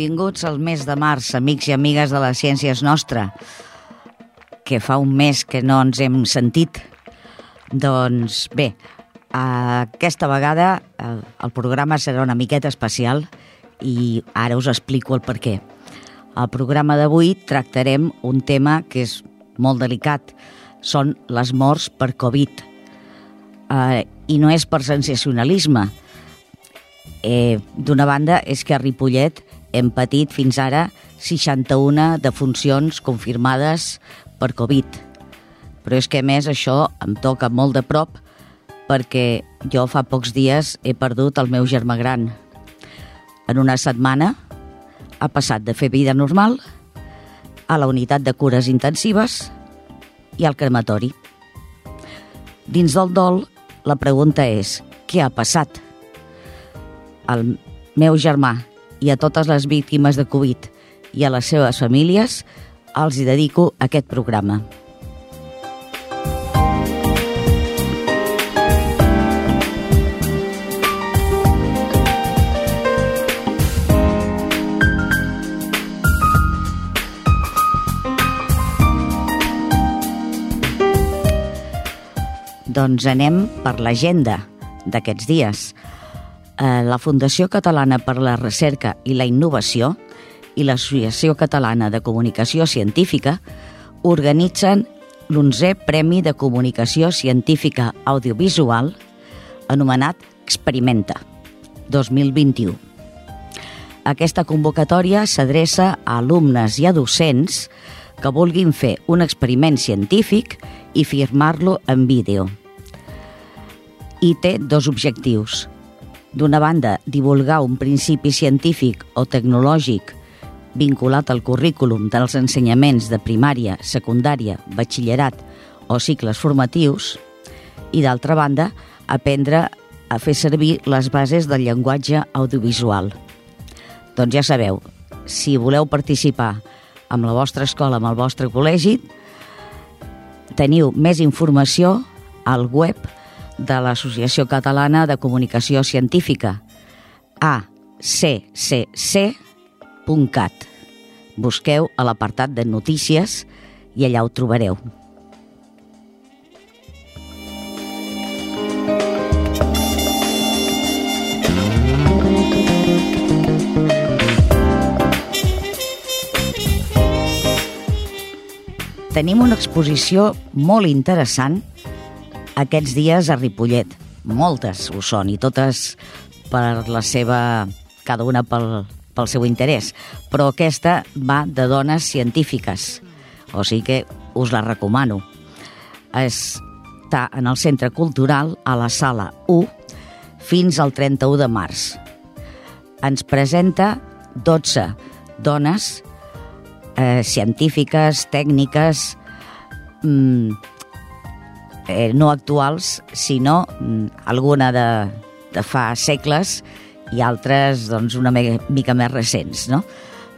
benvinguts al mes de març, amics i amigues de les Ciències Nostra, que fa un mes que no ens hem sentit. Doncs bé, aquesta vegada el, el programa serà una miqueta especial i ara us explico el per què. Al programa d'avui tractarem un tema que és molt delicat, són les morts per Covid. Eh, I no és per sensacionalisme, Eh, D'una banda, és que a Ripollet hem patit fins ara 61 defuncions confirmades per Covid. Però és que, a més, això em toca molt de prop perquè jo fa pocs dies he perdut el meu germà gran. En una setmana ha passat de fer vida normal a la unitat de cures intensives i al crematori. Dins del dol, la pregunta és, què ha passat? al meu germà i a totes les víctimes de Covid i a les seves famílies, els hi dedico aquest programa. Doncs anem per l'agenda d'aquests dies eh, la Fundació Catalana per la Recerca i la Innovació i l'Associació Catalana de Comunicació Científica organitzen l'11è Premi de Comunicació Científica Audiovisual anomenat Experimenta 2021. Aquesta convocatòria s'adreça a alumnes i a docents que vulguin fer un experiment científic i firmar-lo en vídeo. I té dos objectius – D'una banda, divulgar un principi científic o tecnològic vinculat al currículum dels ensenyaments de primària, secundària, batxillerat o cicles formatius, i d'altra banda, aprendre a fer servir les bases del llenguatge audiovisual. Doncs ja sabeu, si voleu participar amb la vostra escola, amb el vostre col·legi, teniu més informació al web de l'Associació Catalana de Comunicació Científica, accc.cat. Busqueu a l'apartat de notícies i allà ho trobareu. Tenim una exposició molt interessant aquests dies a Ripollet. Moltes ho són, i totes per la seva... cada una pel, pel seu interès. Però aquesta va de dones científiques, o sigui que us la recomano. Està en el Centre Cultural, a la Sala 1, fins al 31 de març. Ens presenta 12 dones eh, científiques, tècniques, mm, eh, no actuals, sinó mm, alguna de, de fa segles i altres doncs, una mica més recents, no?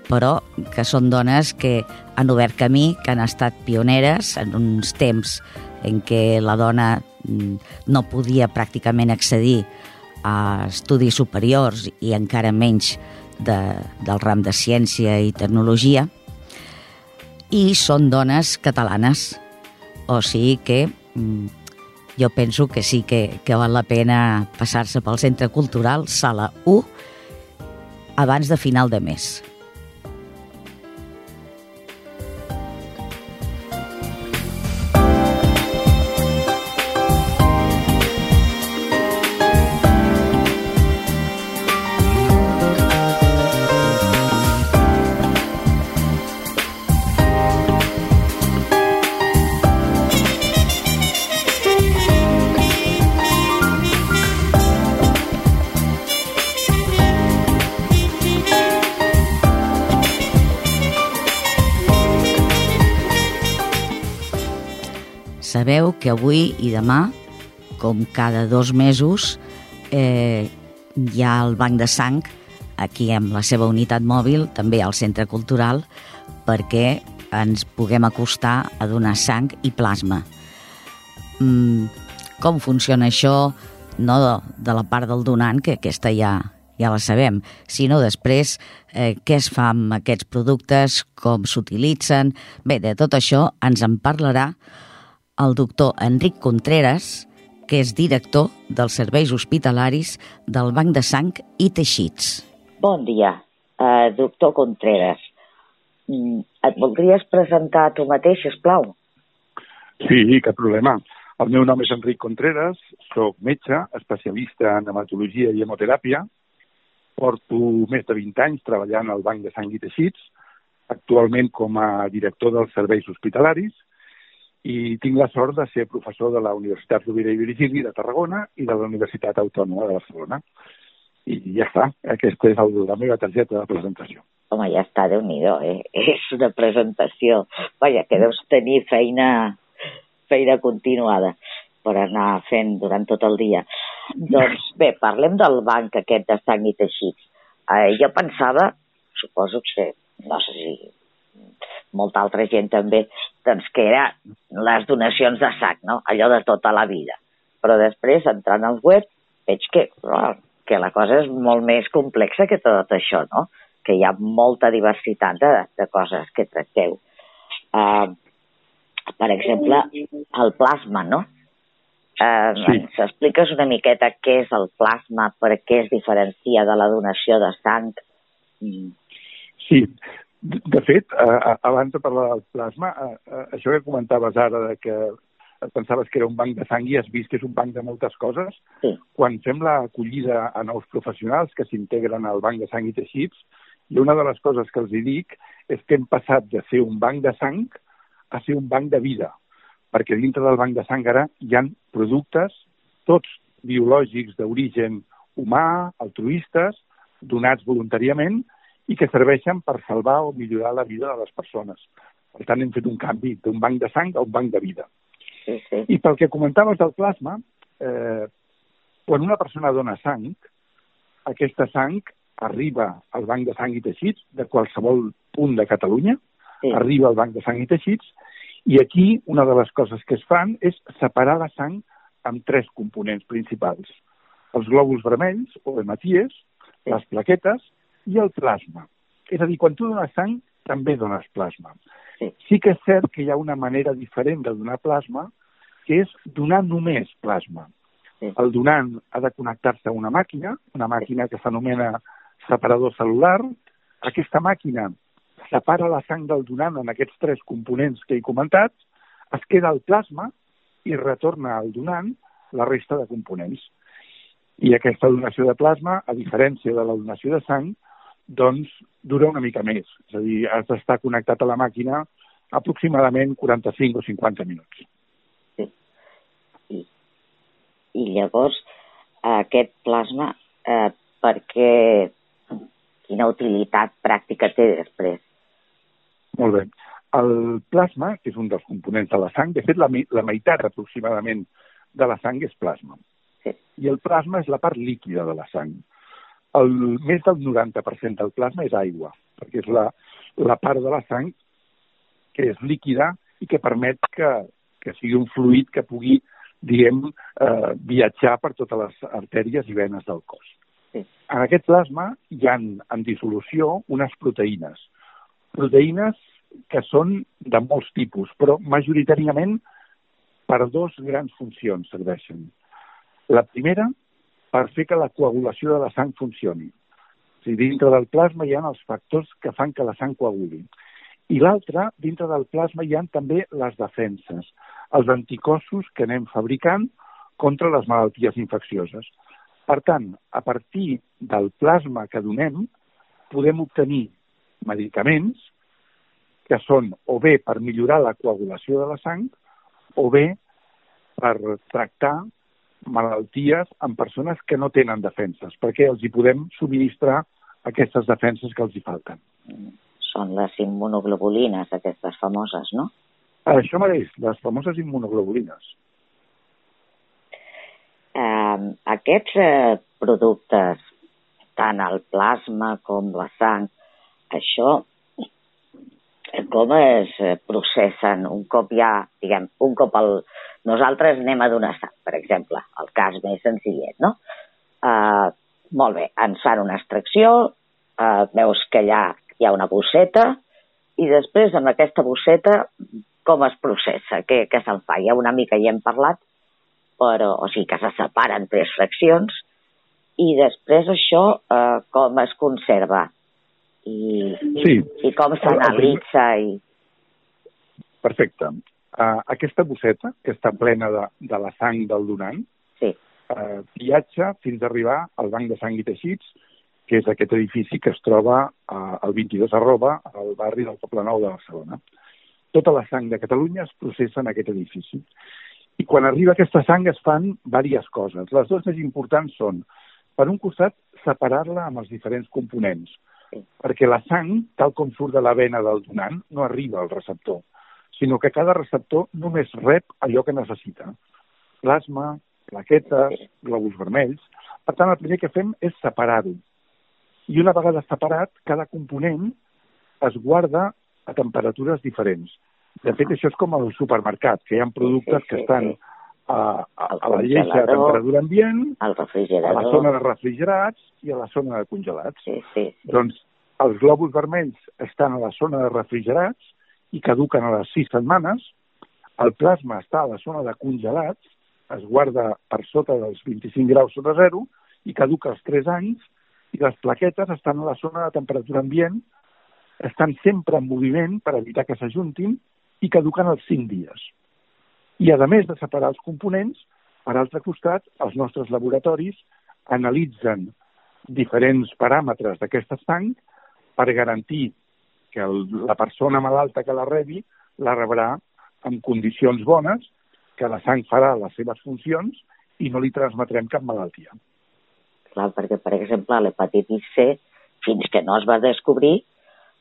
però que són dones que han obert camí, que han estat pioneres en uns temps en què la dona mm, no podia pràcticament accedir a estudis superiors i encara menys de, del ram de ciència i tecnologia, i són dones catalanes. O sigui que jo penso que sí que, que val la pena passar-se pel Centre Cultural Sala 1 abans de final de mes. Sabeu que avui i demà, com cada dos mesos, eh, hi ha el Banc de Sang aquí amb la seva unitat mòbil, també al Centre Cultural, perquè ens puguem acostar a donar sang i plasma. Mm, com funciona això no de, de la part del donant, que aquesta ja, ja la sabem, sinó després eh, què es fa amb aquests productes, com s'utilitzen... Bé, de tot això ens en parlarà el doctor Enric Contreras, que és director dels serveis hospitalaris del Banc de Sang i Teixits. Bon dia, uh, doctor Contreras. Mm, et voldries presentar tu mateix, plau? Sí, cap problema. El meu nom és Enric Contreras, sóc metge, especialista en hematologia i hemoteràpia. Porto més de 20 anys treballant al Banc de Sang i Teixits, actualment com a director dels serveis hospitalaris, i tinc la sort de ser professor de la Universitat Rovira i Virgili de Tarragona i de la Universitat Autònoma de Barcelona. I ja està, aquesta és la meva targeta de presentació. Home, ja està, déu nhi eh? És una presentació. Vaja, que deus tenir feina feina continuada per anar fent durant tot el dia. Doncs bé, parlem del banc aquest de sang i teixits. Eh, jo pensava, suposo que, no sé si molta altra gent també, doncs que era les donacions de sang, no? allò de tota la vida. Però després, entrant al web, veig que, que la cosa és molt més complexa que tot això, no? que hi ha molta diversitat de, de coses que tracteu. Uh, per exemple, el plasma, no? Eh, sí. Ens expliques una miqueta què és el plasma, per què es diferencia de la donació de sang? Mm. Sí, de fet, eh, abans de parlar del plasma, eh, això que comentaves ara de que pensaves que era un banc de sang i has vist que és un banc de moltes coses, sí. quan fem l'acollida a nous professionals que s'integren al banc de sang i teixits, i una de les coses que els dic és que hem passat de ser un banc de sang a ser un banc de vida, perquè dintre del banc de sang ara hi han productes, tots biològics d'origen humà, altruistes, donats voluntàriament i que serveixen per salvar o millorar la vida de les persones. Per tant, hem fet un canvi d'un banc de sang a un banc de vida. Sí, sí. I pel que comentaves del plasma, eh, quan una persona dona sang, aquesta sang arriba al banc de sang i teixits de qualsevol punt de Catalunya, sí. arriba al banc de sang i teixits, i aquí una de les coses que es fan és separar la sang amb tres components principals. Els glòbuls vermells, o hematies, les plaquetes i el plasma. És a dir, quan tu dones sang, també dones plasma. Sí. que és cert que hi ha una manera diferent de donar plasma, que és donar només plasma. El donant ha de connectar-se a una màquina, una màquina que s'anomena separador celular. Aquesta màquina separa la sang del donant en aquests tres components que he comentat, es queda el plasma i retorna al donant la resta de components. I aquesta donació de plasma, a diferència de la donació de sang, doncs dura una mica més. És a dir, has d'estar connectat a la màquina aproximadament 45 o 50 minuts. Sí. I, i llavors, aquest plasma, eh, perquè quina utilitat pràctica té després? Molt bé. El plasma, que és un dels components de la sang, de fet, la, la meitat aproximadament de la sang és plasma. Sí. I el plasma és la part líquida de la sang. El, més del 90% del plasma és aigua, perquè és la, la part de la sang que és líquida i que permet que, que sigui un fluid que pugui, diguem, eh, viatjar per totes les artèries i venes del cos. Sí. En aquest plasma hi han en dissolució unes proteïnes, proteïnes que són de molts tipus, però majoritàriament per dos grans funcions serveixen. La primera, per fer que la coagulació de la sang funcioni. O sigui, dintre del plasma hi ha els factors que fan que la sang coaguli. I l'altra, dintre del plasma hi ha també les defenses, els anticossos que anem fabricant contra les malalties infeccioses. Per tant, a partir del plasma que donem, podem obtenir medicaments que són o bé per millorar la coagulació de la sang o bé per tractar malalties en persones que no tenen defenses, perquè els hi podem subministrar aquestes defenses que els hi falten. Són les immunoglobulines, aquestes famoses, no? Això mateix, les famoses immunoglobulines. Eh, aquests eh, productes, tant el plasma com la sang, això com es eh, processen un cop ja, diguem, un cop el... Nosaltres anem a donar sang, per exemple, el cas més senzillet, no? Uh, molt bé, ens fan una extracció, eh, veus que allà hi ha una bosseta, i després amb aquesta bosseta com es processa, què, què se'n fa. Ja una mica hi hem parlat, però, o sigui, que se separen tres fraccions, i després això eh, com es conserva i, sí. i, i com s'analitza i... Perfecte. Uh, aquesta bosseta, que està plena de, de la sang del donant, sí. uh, viatja fins a arribar al Banc de Sang i Teixits, que és aquest edifici que es troba uh, al 22 arroba, al barri del Poble Nou de Barcelona. Tota la sang de Catalunya es processa en aquest edifici. I quan arriba aquesta sang es fan diverses coses. Les dues més importants són, per un costat, separar-la amb els diferents components, perquè la sang, tal com surt de la vena del donant, no arriba al receptor sinó que cada receptor només rep allò que necessita. Plasma, plaquetes, globus vermells... Per tant, el primer que fem és separar-ho. I una vegada separat, cada component es guarda a temperatures diferents. De fet, això és com al supermercat, que hi ha productes que estan a, a, a la lleixa a temperatura ambient, a la zona de refrigerats i a la zona de congelats. Sí, sí, sí. Doncs els globus vermells estan a la zona de refrigerats i caduquen a les 6 setmanes, el plasma està a la zona de congelats, es guarda per sota dels 25 graus sota zero i caduca als 3 anys i les plaquetes estan a la zona de temperatura ambient, estan sempre en moviment per evitar que s'ajuntin i caduquen als 5 dies. I a més de separar els components, per altre costat, els nostres laboratoris analitzen diferents paràmetres d'aquesta sang per garantir que el, la persona malalta que la rebi la rebrà en condicions bones, que la sang farà les seves funcions i no li transmetrem cap malaltia. Clar, perquè, per exemple, l'hepatitis C, fins que no es va descobrir,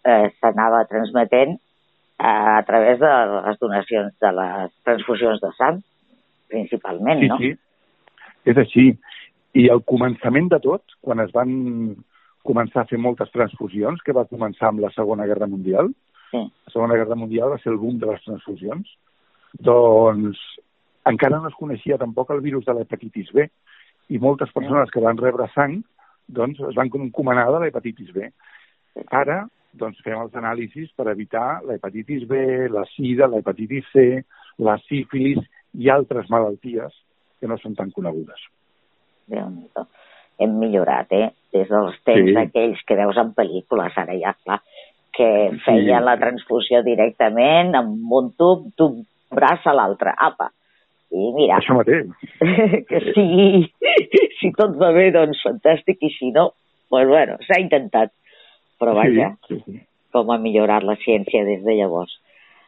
eh, s'anava transmetent eh, a través de les donacions, de les transfusions de sang, principalment, sí, no? Sí, sí, és així. I al començament de tot, quan es van començar a fer moltes transfusions, que va començar amb la Segona Guerra Mundial. Sí. La Segona Guerra Mundial va ser el boom de les transfusions. Doncs encara no es coneixia tampoc el virus de l'hepatitis B i moltes persones que van rebre sang doncs, es van encomanar de l'hepatitis B. Ara doncs, fem els anàlisis per evitar l'hepatitis B, la sida, l'hepatitis C, la sífilis i altres malalties que no són tan conegudes. Déu-n'hi-do hem millorat, eh? Des dels temps sí. aquells que veus en pel·lícules, ara ja, clar, que feien sí. la transfusió directament amb un tub d'un braç a l'altre. Apa, i mira... Això mateix. que si, si tot va bé, doncs fantàstic, i si no, pues bueno, s'ha intentat. Però vaja, sí, sí, sí. com ha millorat la ciència des de llavors.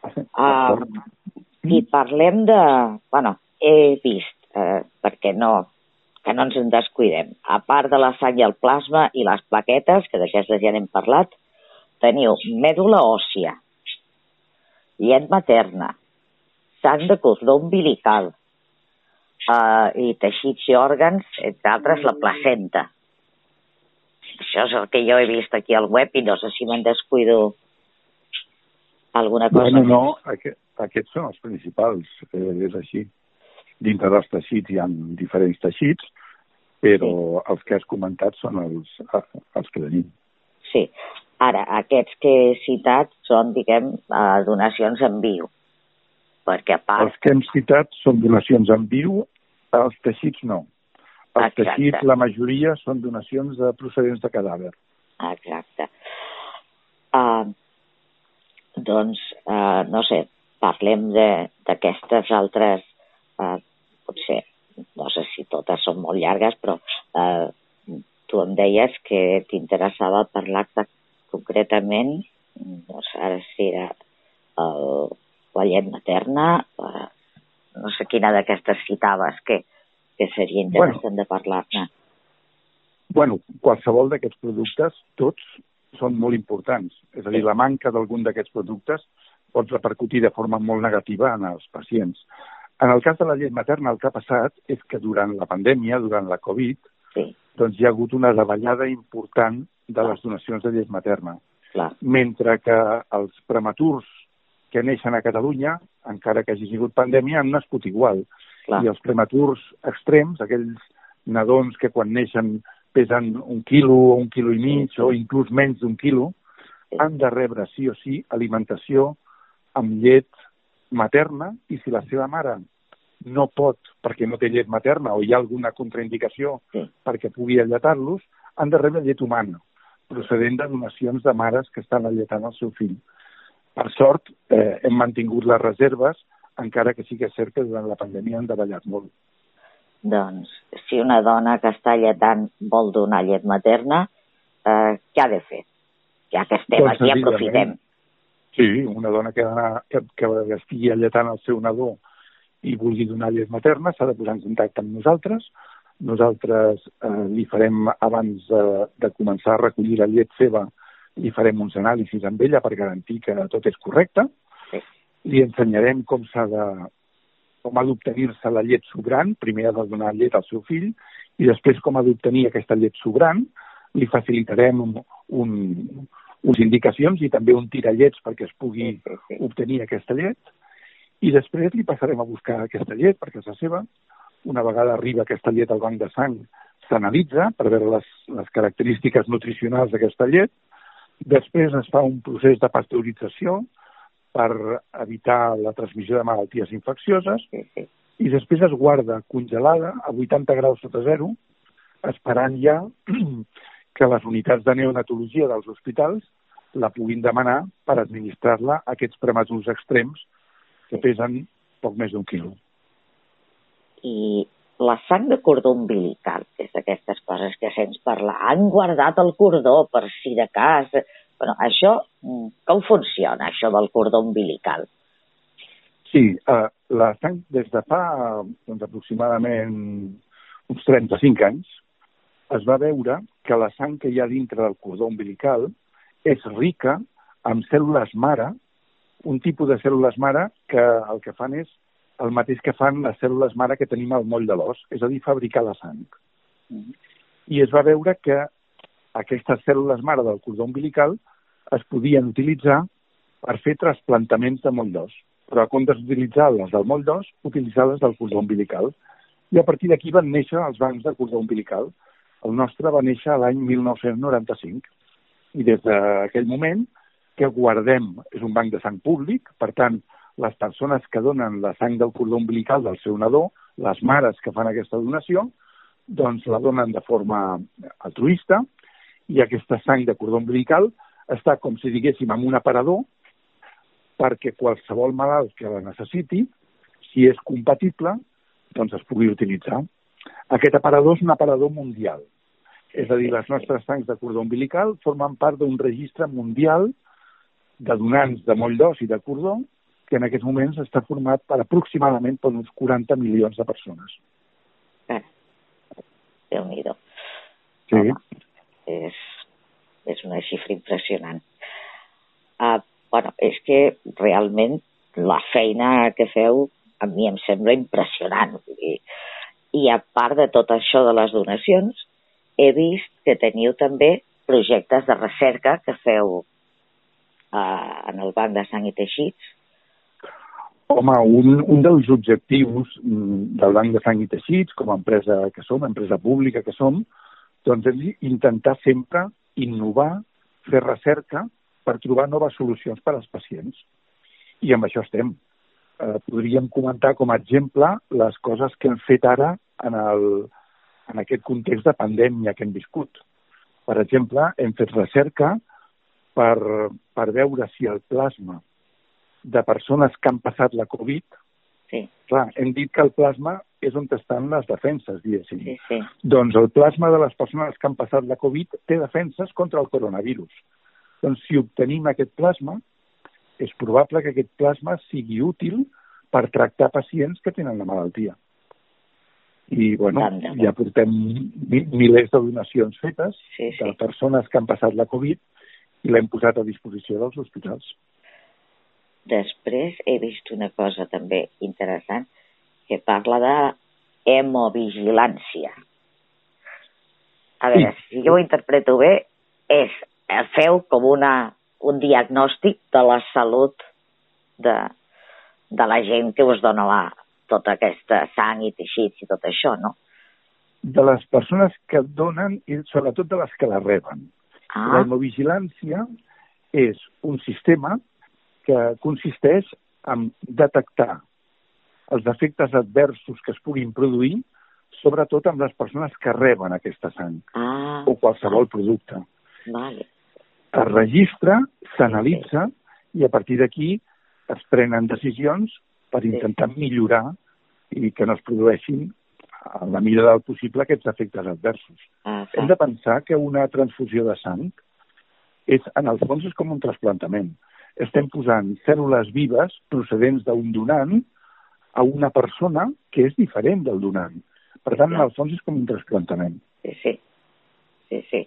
Uh, I parlem de... Bueno, he vist, uh, perquè no, que no ens en descuidem. A part de la sang i el plasma i les plaquetes, que d'aquestes ja n'hem parlat, teniu mèdula òssia, llet materna, sang de cordó umbilical eh, i teixits i òrgans, entre altres la placenta. Això és el que jo he vist aquí al web i no sé si me'n descuido alguna cosa. Bueno, no, aquest, aquests són els principals, eh, és així dintre dels teixits hi ha diferents teixits, però sí. els que has comentat són els, els que tenim. Sí. Ara, aquests que he citat són, diguem, eh, donacions en viu. Perquè a part... Els que hem citat són donacions en viu, els teixits no. Els Exacte. teixits, la majoria, són donacions de procedents de cadàver. Exacte. Uh, doncs, uh, no sé, parlem d'aquestes altres uh, potser, no sé si totes són molt llargues, però eh, tu em deies que t'interessava parlar de, concretament, no sé ara si era el, la llet materna, eh, no sé quina d'aquestes citaves que, que seria interessant bueno, de parlar-ne. Bueno, qualsevol d'aquests productes, tots són molt importants. És a dir, la manca d'algun d'aquests productes pot repercutir de forma molt negativa en els pacients. En el cas de la llet materna, el que ha passat és que durant la pandèmia, durant la Covid, sí. doncs hi ha hagut una davallada important de Clar. les donacions de llet materna. Clar. Mentre que els prematurs que neixen a Catalunya, encara que hagi sigut pandèmia, han nascut igual. Clar. I els prematurs extrems, aquells nadons que quan neixen pesen un quilo o un quilo i mig o inclús menys d'un quilo, han de rebre sí o sí alimentació amb llet materna i si la seva mare no pot perquè no té llet materna o hi ha alguna contraindicació sí. perquè pugui alletar-los, han de rebre llet humana, procedent de donacions de mares que estan alletant el seu fill. Per sort, eh, hem mantingut les reserves, encara que sí que és cert que durant la pandèmia han davallat molt. Doncs, si una dona que està lletant vol donar llet materna, eh, què ha de fer? Ja que estem doncs, aquí, aprofitem. Sí, una dona que, anar, que, que estigui alletant el seu nadó i vulgui donar llet materna s'ha de posar en contacte amb nosaltres. Nosaltres eh, li farem, abans de, de començar a recollir la llet seva, li farem uns anàlisis amb ella per garantir que tot és correcte. Sí. Li ensenyarem com s'ha de com ha d'obtenir-se la llet sobrant, primer ha de donar llet al seu fill, i després com ha d'obtenir aquesta llet sobrant, li facilitarem un, un, uns indicacions i també un tirallets perquè es pugui obtenir aquesta llet, i després li passarem a buscar aquesta llet perquè és la seva. Una vegada arriba aquesta llet al banc de sang, s'analitza per veure les, les característiques nutricionals d'aquesta llet. Després es fa un procés de pasteurització per evitar la transmissió de malalties infeccioses i després es guarda congelada a 80 graus sota zero, esperant ja que les unitats de neonatologia dels hospitals la puguin demanar per administrar-la a aquests prematurs extrems que pesen poc més d'un quilo. I la sang de cordó umbilical, que és d'aquestes coses que sents parlar, han guardat el cordó per si de cas... Bueno, això, mm, com funciona, això del cordó umbilical? Sí, eh, la sang des de fa doncs, aproximadament uns 35 anys es va veure que la sang que hi ha dintre del cordó umbilical és rica amb cèl·lules mare un tipus de cèl·lules mare que el que fan és el mateix que fan les cèl·lules mare que tenim al moll de l'os, és a dir, fabricar la sang. I es va veure que aquestes cèl·lules mare del cordó umbilical es podien utilitzar per fer trasplantaments de moll d'os, però a comptes d'utilitzar les del moll d'os, utilitzar les del cordó umbilical. I a partir d'aquí van néixer els bancs de cordó umbilical. El nostre va néixer l'any 1995 i des d'aquell moment que guardem és un banc de sang públic, per tant, les persones que donen la sang del cordó umbilical del seu nadó, les mares que fan aquesta donació, doncs la donen de forma altruista i aquesta sang de cordó umbilical està, com si diguéssim, en un aparador perquè qualsevol malalt que la necessiti, si és compatible, doncs es pugui utilitzar. Aquest aparador és un aparador mundial. És a dir, les nostres sangs de cordó umbilical formen part d'un registre mundial de donants de moll d'os i de cordó, que en aquests moments està format per aproximadament per uns 40 milions de persones. Eh, Déu-n'hi-do. Sí. Home, és, és una xifra impressionant. Uh, bueno, és que realment la feina que feu a mi em sembla impressionant. I, I a part de tot això de les donacions, he vist que teniu també projectes de recerca que feu eh, en el Banc de Sang i Teixits? Home, un, un dels objectius mm, del Banc de Sang i Teixits, com a empresa que som, empresa pública que som, doncs és intentar sempre innovar, fer recerca per trobar noves solucions per als pacients. I amb això estem. Eh, podríem comentar com a exemple les coses que hem fet ara en, el, en aquest context de pandèmia que hem viscut. Per exemple, hem fet recerca per, per veure si el plasma de persones que han passat la Covid, sí. clar, hem dit que el plasma és on estan les defenses, diguéssim. Sí, sí. Doncs el plasma de les persones que han passat la Covid té defenses contra el coronavirus. Doncs si obtenim aquest plasma, és probable que aquest plasma sigui útil per tractar pacients que tenen la malaltia. I, bueno, ja portem milers de donacions fetes sí, sí. de persones que han passat la Covid i l'hem posat a disposició dels hospitals. Després he vist una cosa també interessant que parla de hemovigilància. A veure, sí. si jo ho interpreto bé, és feu com una, un diagnòstic de la salut de, de la gent que us dona la, tota aquesta sang i teixits i tot això, no? de les persones que donen i sobretot de les que la reben. Ah. La hemovigilància és un sistema que consisteix en detectar els efectes adversos que es puguin produir, sobretot amb les persones que reben aquesta sang Ah, o qualsevol producte. vale. Es registra, s'analitza i a partir d'aquí es prenen decisions per intentar millorar i que no es produeixin a la mida del possible aquests efectes adversos. Ah, Hem de pensar que una transfusió de sang és, en el fons és com un trasplantament. Estem posant cèl·lules vives procedents d'un donant a una persona que és diferent del donant. Per tant, en el fons és com un trasplantament. Sí, sí. Sí, sí.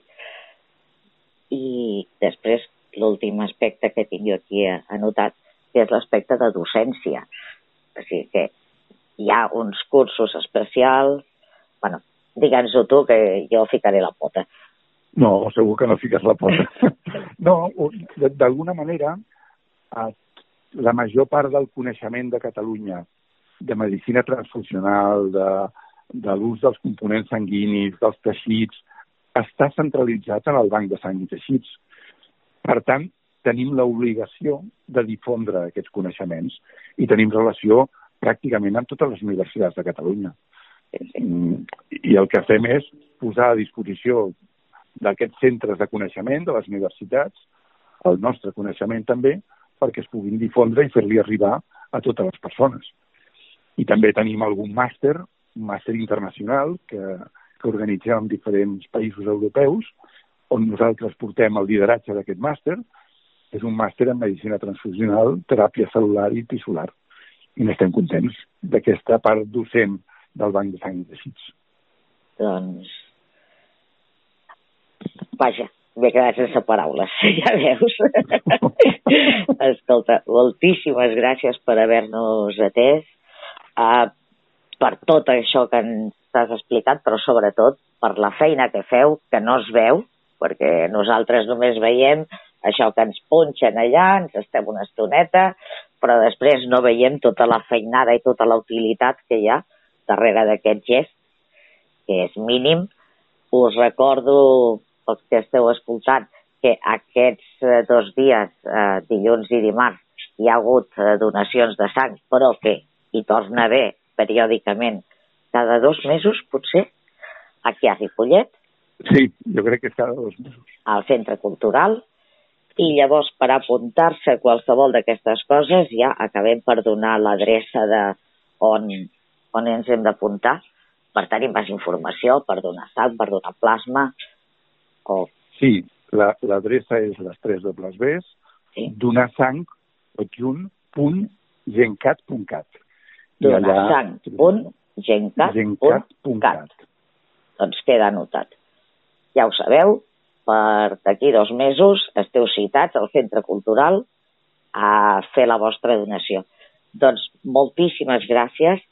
I després, l'últim aspecte que tinc jo aquí anotat, que és l'aspecte de docència. O sigui que hi ha uns cursos especials... bueno, digue'ns-ho tu, que jo ficaré la pota. No, segur que no fiques la pota. no, d'alguna manera, eh, la major part del coneixement de Catalunya de medicina transfusional, de, de l'ús dels components sanguinis, dels teixits, està centralitzat en el banc de sang i teixits. Per tant, tenim l'obligació de difondre aquests coneixements i tenim relació pràcticament amb totes les universitats de Catalunya. Mm, I el que fem és posar a disposició d'aquests centres de coneixement de les universitats, el nostre coneixement també, perquè es puguin difondre i fer-li arribar a totes les persones. I també tenim algun màster, un màster internacional, que, que organitzem en diferents països europeus, on nosaltres portem el lideratge d'aquest màster. És un màster en medicina transfusional, teràpia celular i tissular. I n'estem contents d'aquesta part docent del banc de sang i teixits. Doncs... Vaja, m'he quedat sense paraules, ja veus. Escolta, moltíssimes gràcies per haver-nos atès, uh, per tot això que ens has explicat, però sobretot per la feina que feu, que no es veu, perquè nosaltres només veiem això que ens punxen allà, ens estem una estoneta, però després no veiem tota la feinada i tota la utilitat que hi ha darrere d'aquest gest, que és mínim. Us recordo, els que esteu escoltant, que aquests eh, dos dies, eh, dilluns i dimarts, hi ha hagut eh, donacions de sang, però que hi torna a haver periòdicament cada dos mesos, potser, aquí a Ripollet, Sí, jo crec que és cada dos mesos. al Centre Cultural, i llavors per apuntar-se a qualsevol d'aquestes coses ja acabem per donar l'adreça de on, on ens hem d'apuntar per tenir més informació, per donar sang, per donar plasma, o Sí, la- l'adreça és les 3 dobles Bs, sí, donar sang, tot junt, punt, gencat.cat. Donar sang, punt, gencat, punt, cat. gencat.cat. Doncs queda anotat. Ja ho sabeu, per d'aquí dos mesos esteu citats al Centre Cultural a fer la vostra donació. Doncs moltíssimes gràcies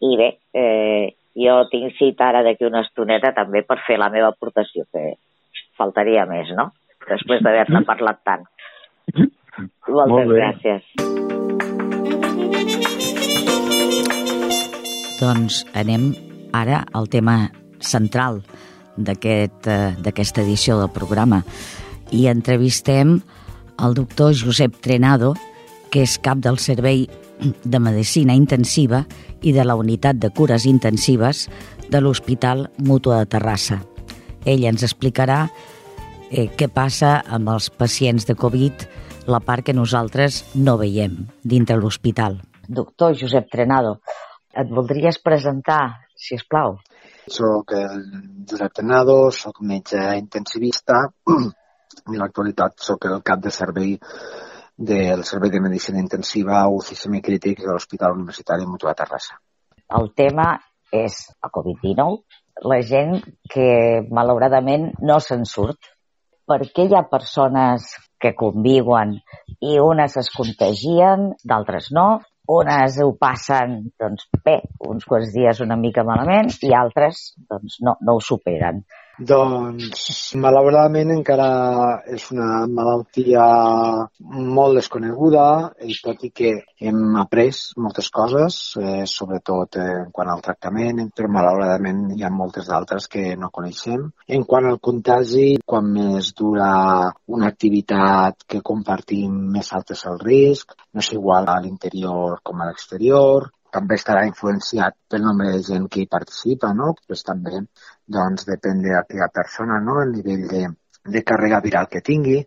i bé, eh, jo tinc cita ara d'aquí una estoneta també per fer la meva aportació, que faltaria més, no? Després d'haver-ne parlat tant. Moltes Molt bé. gràcies. Doncs anem ara al tema central eh, d'aquesta edició del programa i entrevistem el doctor Josep Trenado, que és cap del Servei de Medicina Intensiva i de la Unitat de Cures Intensives de l'Hospital Mútua de Terrassa. Ell ens explicarà eh, què passa amb els pacients de Covid, la part que nosaltres no veiem dintre l'hospital. Doctor Josep Trenado, et voldries presentar, si us plau? Soc el Josep Tenado, soc metge intensivista i en l'actualitat soc el cap de servei del Servei de Medicina Intensiva UCI Semicrítics de l'Hospital Universitari Mutua Terrassa. El tema és el Covid-19, la gent que malauradament no se'n surt. Per què hi ha persones que conviuen i unes es contagien, d'altres no, unes ho passen, doncs bé, uns quants dies una mica malament i altres doncs no, no ho superen. Doncs, malauradament, encara és una malaltia molt desconeguda, i tot i que hem après moltes coses, eh, sobretot en quant al tractament, però malauradament hi ha moltes d'altres que no coneixem. En quant al contagi, quan més dura una activitat que compartim, més alt és el risc, no és igual a l'interior com a l'exterior, també estarà influenciat pel nombre de gent que hi participa, no? Pues també doncs, depèn de aquella persona, no? el nivell de, de càrrega viral que tingui,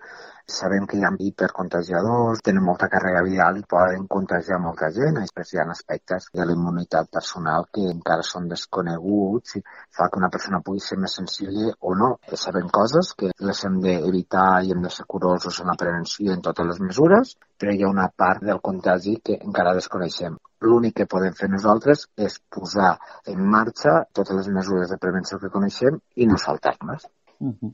Sabem que hi ha hipercontagiadors, tenen molta càrrega viral i poden contagiar molta gent. Després hi ha aspectes de la immunitat personal que encara són desconeguts i fa que una persona pugui ser més sensible o no. Sabem coses que les hem d'evitar i hem de ser curosos en la prevenció en totes les mesures, però hi ha una part del contagi que encara desconeixem. L'únic que podem fer nosaltres és posar en marxa totes les mesures de prevenció que coneixem i no saltar-les. Uh mhm. -huh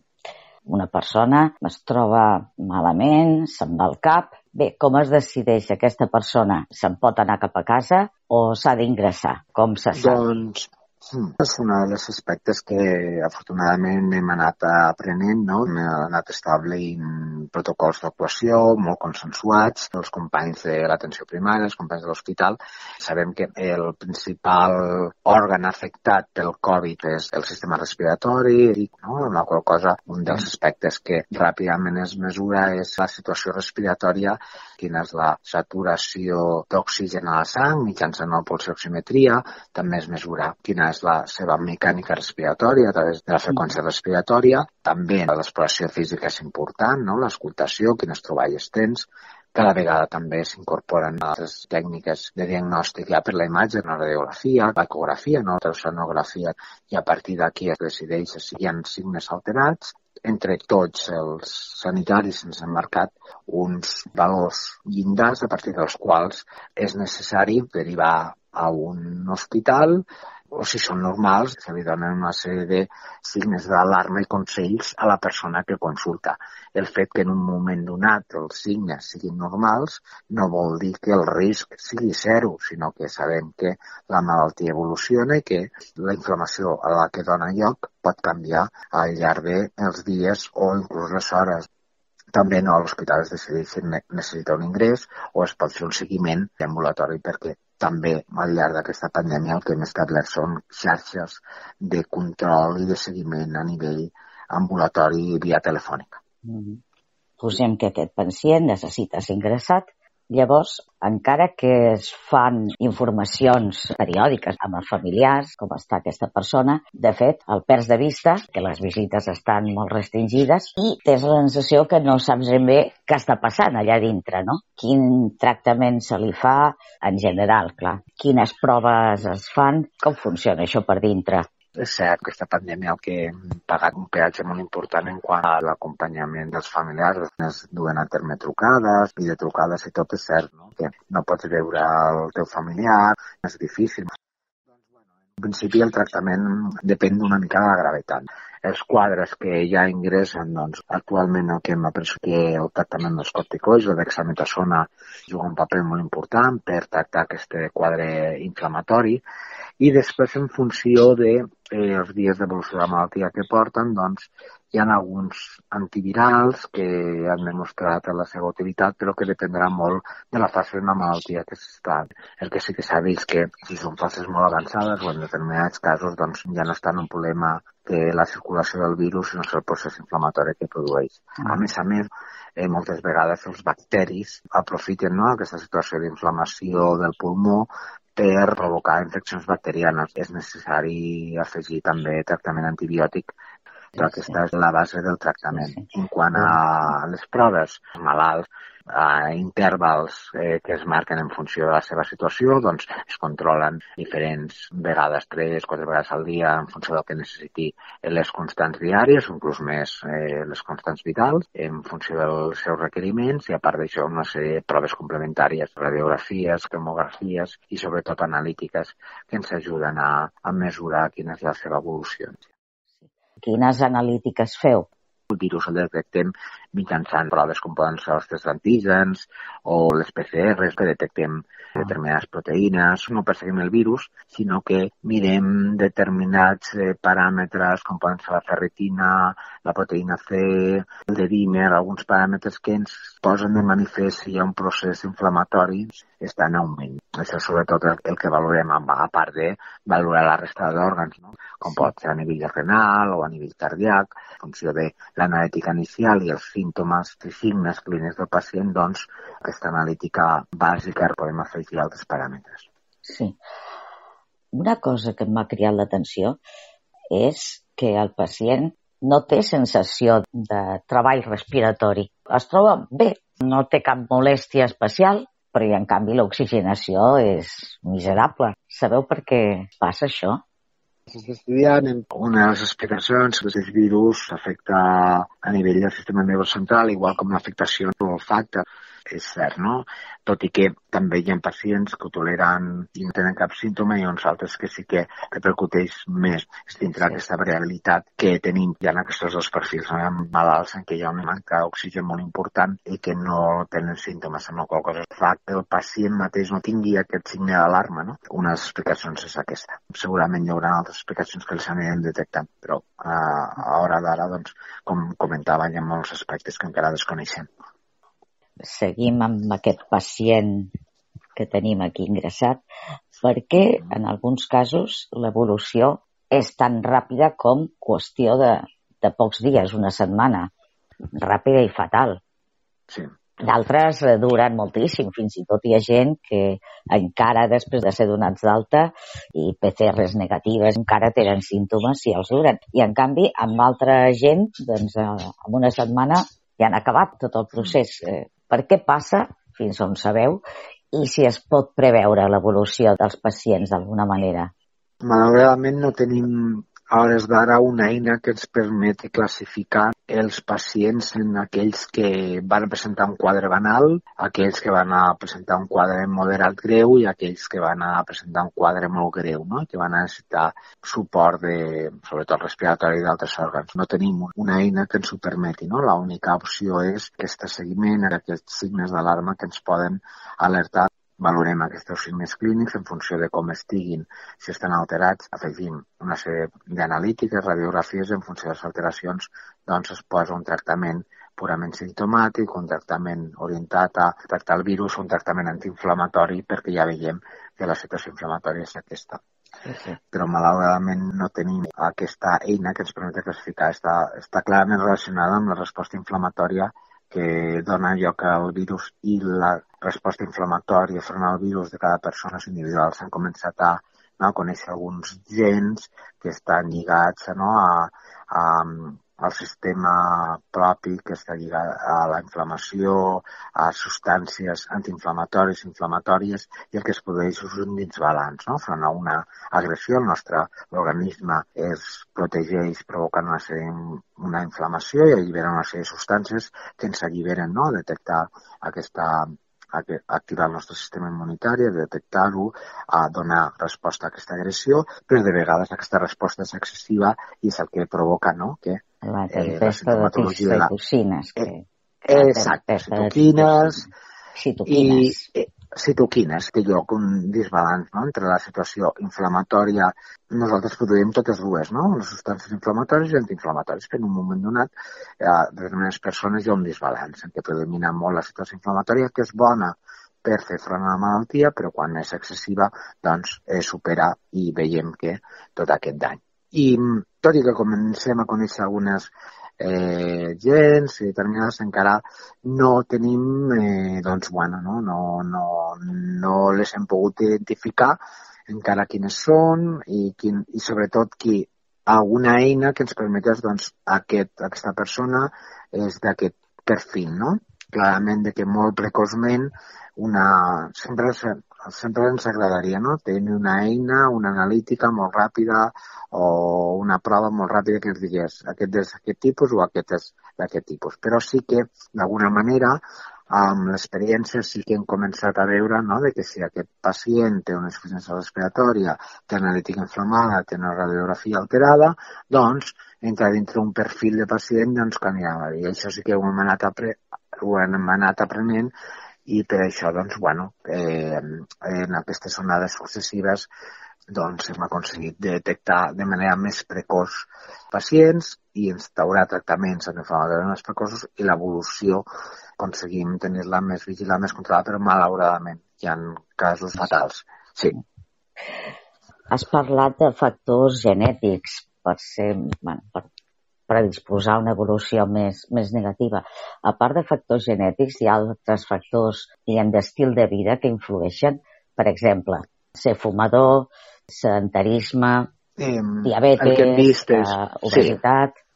una persona es troba malament, se'n va al cap. Bé, com es decideix aquesta persona? Se'n pot anar cap a casa o s'ha d'ingressar? Com se sap? Doncs Mm. És un dels aspectes que afortunadament hem anat aprenent, no? hem anat establint protocols d'actuació molt consensuats, els companys de l'atenció primària, els companys de l'hospital. Sabem que el principal òrgan afectat pel Covid és el sistema respiratori, no? amb la qual cosa un dels aspectes que ràpidament es mesura és la situació respiratòria, quina és la saturació d'oxigen a la sang mitjançant la pulsioximetria, també es mesura quina és la seva mecànica respiratòria a través de la freqüència respiratòria. També l'exploració física és important, no? l'escoltació, quines troballes tens, cada vegada també s'incorporen altres tècniques de diagnòstic ja per la imatge, la radiografia, l'ecografia, no? l'oceanografia, i a partir d'aquí es decideix si hi ha signes alterats. Entre tots els sanitaris ens han marcat uns valors llindars a partir dels quals és necessari derivar a un hospital o si són normals, se li donen una sèrie de signes d'alarma i consells a la persona que consulta. El fet que en un moment donat els signes siguin normals no vol dir que el risc sigui zero, sinó que sabem que la malaltia evoluciona i que la inflamació a la que dona lloc pot canviar al llarg dels dies o inclús les hores també no l'hospital es decideix si necessita un ingrés o es pot fer un seguiment ambulatori perquè també al llarg d'aquesta pandèmia el que hem establert són xarxes de control i de seguiment a nivell ambulatori via telefònica. Mm -hmm. Posem que aquest pacient necessita ser ingressat Llavors, encara que es fan informacions periòdiques amb els familiars, com està aquesta persona, de fet, el perds de vista, que les visites estan molt restringides, i tens la sensació que no saps ben bé què està passant allà dintre, no? Quin tractament se li fa en general, clar. Quines proves es fan, com funciona això per dintre? És cert, aquesta pandèmia el que hem pagat un peatge molt important en quant a l'acompanyament dels familiars. Es duen a terme trucades, videotrucades i tot és cert, no? que no pots veure el teu familiar, és difícil. En principi el tractament depèn una mica de la gravetat. Els quadres que ja ingressen, doncs, actualment el que hem après que el tractament dels corticoids, la dexametasona, juga un paper molt important per tractar aquest quadre inflamatori. I després en funció de eh, els dies d'evolució de la malaltia que porten, doncs hi ha alguns antivirals que han demostrat la seva utilitat, però que dependrà molt de la fase de la malaltia que s'està. El que sí que s'ha vist que si són fases molt avançades o en determinats casos doncs, ja no estan un problema de la circulació del virus, sinó el procés inflamatori que produeix. A més a més, eh, moltes vegades els bacteris aprofiten no, aquesta situació d'inflamació del pulmó per provocar infeccions bacterianes. És necessari afegir també tractament antibiòtic però aquesta és la base del tractament. En quant a les proves, malalts a intervals eh, que es marquen en funció de la seva situació, doncs es controlen diferents vegades, tres, quatre vegades al dia, en funció del que necessiti les constants diàries, inclús més eh, les constants vitals, en funció dels seus requeriments i a part d'això una sèrie de proves complementàries, radiografies, cremografies i sobretot analítiques que ens ajuden a, a mesurar quina és la seva evolució. Quines analítiques feu? El virus el detectem mitjançant proves com poden ser els tests d'antígens o les PCRs que detectem determinades proteïnes. No perseguim el virus, sinó que mirem determinats eh, paràmetres com poden ser la ferritina, la proteïna C, el de dímer, alguns paràmetres que ens posen de manifest si hi ha un procés inflamatori està en augment. Això és sobretot el que valorem, a part de valorar la resta d'òrgans, no? Com pot ser a nivell renal o a nivell cardíac, en funció de l'analítica inicial i els símptomes i signes clínics del pacient, doncs aquesta analítica bàsica podem afegir altres paràmetres. Sí. Una cosa que m'ha criat l'atenció és que el pacient no té sensació de treball respiratori. Es troba bé, no té cap molèstia especial, però en canvi l'oxigenació és miserable. Sabeu per què passa això? S'està estudiant una de les explicacions que aquest virus afecta a nivell del sistema nerviós central, igual com l'afectació de l'olfacte és cert, no? Tot i que també hi ha pacients que ho toleren i no tenen cap símptoma i uns altres que sí que repercuteix més. És dintre d'aquesta variabilitat que tenim ja en aquests dos perfils. No? Hi ha malalts en què hi ha una manca d'oxigen molt important i que no tenen símptomes, amb la qual cosa fa que el pacient mateix no tingui aquest signe d'alarma. No? Una de les explicacions és aquesta. Segurament hi haurà altres explicacions que els anirem detectant, però a, a hora d'ara, doncs, com comentava, hi ha molts aspectes que encara desconeixem seguim amb aquest pacient que tenim aquí ingressat, perquè en alguns casos l'evolució és tan ràpida com qüestió de, de pocs dies, una setmana, ràpida i fatal. Sí. D'altres duren moltíssim, fins i tot hi ha gent que encara després de ser donats d'alta i PCRs negatives encara tenen símptomes i els duren. I en canvi, amb altra gent, doncs, eh, en una setmana ja han acabat tot el procés. Per què passa, fins on sabeu, i si es pot preveure l'evolució dels pacients d'alguna manera? Malauradament no tenim a hores d'ara una eina que ens permeti classificar els pacients en aquells que van presentar un quadre banal, aquells que van a presentar un quadre moderat greu i aquells que van a presentar un quadre molt greu, no? que van a necessitar suport de, sobretot respiratori d'altres òrgans. No tenim una eina que ens ho permeti. No? L'única opció és aquest seguiment, aquests signes d'alarma que ens poden alertar valorem aquests signes clínics en funció de com estiguin, si estan alterats, afegim una sèrie d'analítiques, radiografies, en funció de les alteracions, doncs es posa un tractament purament simptomàtic, un tractament orientat a tractar el virus, un tractament antiinflamatori, perquè ja veiem que la situació inflamatòria és aquesta. Sí, sí. Però malauradament no tenim aquesta eina que ens permet classificar. Està, està clarament relacionada amb la resposta inflamatòria que dona lloc al virus i la resposta inflamatòria front al virus de cada persona és individual. S'han començat a, no, conèixer alguns gens que estan lligats no, a, a, al sistema propi que està lligat a la inflamació, a substàncies antiinflamatòries, inflamatòries, i el que es produeix és un disbalanç. No? Front a una agressió, el nostre organisme es protegeix provocant una, sèrie, una inflamació i allibera una sèrie de substàncies que ens alliberen no? a detectar aquesta activar el nostre sistema immunitari, detectar-ho, a donar resposta a aquesta agressió, però de vegades aquesta resposta és excessiva i és el que provoca no? que la tempesta eh, de citocines. Que... Eh, exacte, citoquines, citoquines. I, eh, citoquines, té lloc un disbalanç no? entre la situació inflamatòria. Nosaltres produïm totes dues, no? les substàncies inflamatòries i antiinflamatòries, però en un moment donat, eh, de determinades persones hi ha un disbalanç en què predomina molt la situació inflamatòria, que és bona per fer front a la malaltia, però quan és excessiva, doncs eh, supera i veiem que tot aquest dany. I tot i que comencem a conèixer algunes eh, gens i determinades encara no tenim, eh, doncs, bueno, no, no, no, no les hem pogut identificar encara quines són i, quin, i sobretot qui alguna eina que ens permetés doncs, aquest, aquesta persona és d'aquest perfil, no? Clarament de que molt precoçment una, sempre, sempre ens agradaria no? tenir una eina, una analítica molt ràpida o una prova molt ràpida que ens digués aquest és d'aquest tipus o aquest és d'aquest tipus. Però sí que, d'alguna manera, amb l'experiència sí que hem començat a veure no, de que si aquest pacient té una insuficiència respiratòria, té analítica inflamada, té una radiografia alterada, doncs entrar dintre un perfil de pacient, doncs canviava. I això sí que ho hem anat, apre ho hem anat aprenent i per això, doncs, bueno, eh, en aquestes onades successives doncs hem aconseguit detectar de manera més precoç pacients i instaurar tractaments antiinflamatoris més precoços i l'evolució aconseguim tenir-la més vigilada, més controlada, però malauradament hi ha casos fatals. Sí. Has parlat de factors genètics per ser, bueno, per predisposar a una evolució més, més negativa. A part de factors genètics, hi ha altres factors, diguem, d'estil de vida que influeixen. Per exemple, ser fumador, sedentarisme, eh, diabetes, vist és, uh, obesitat... Sí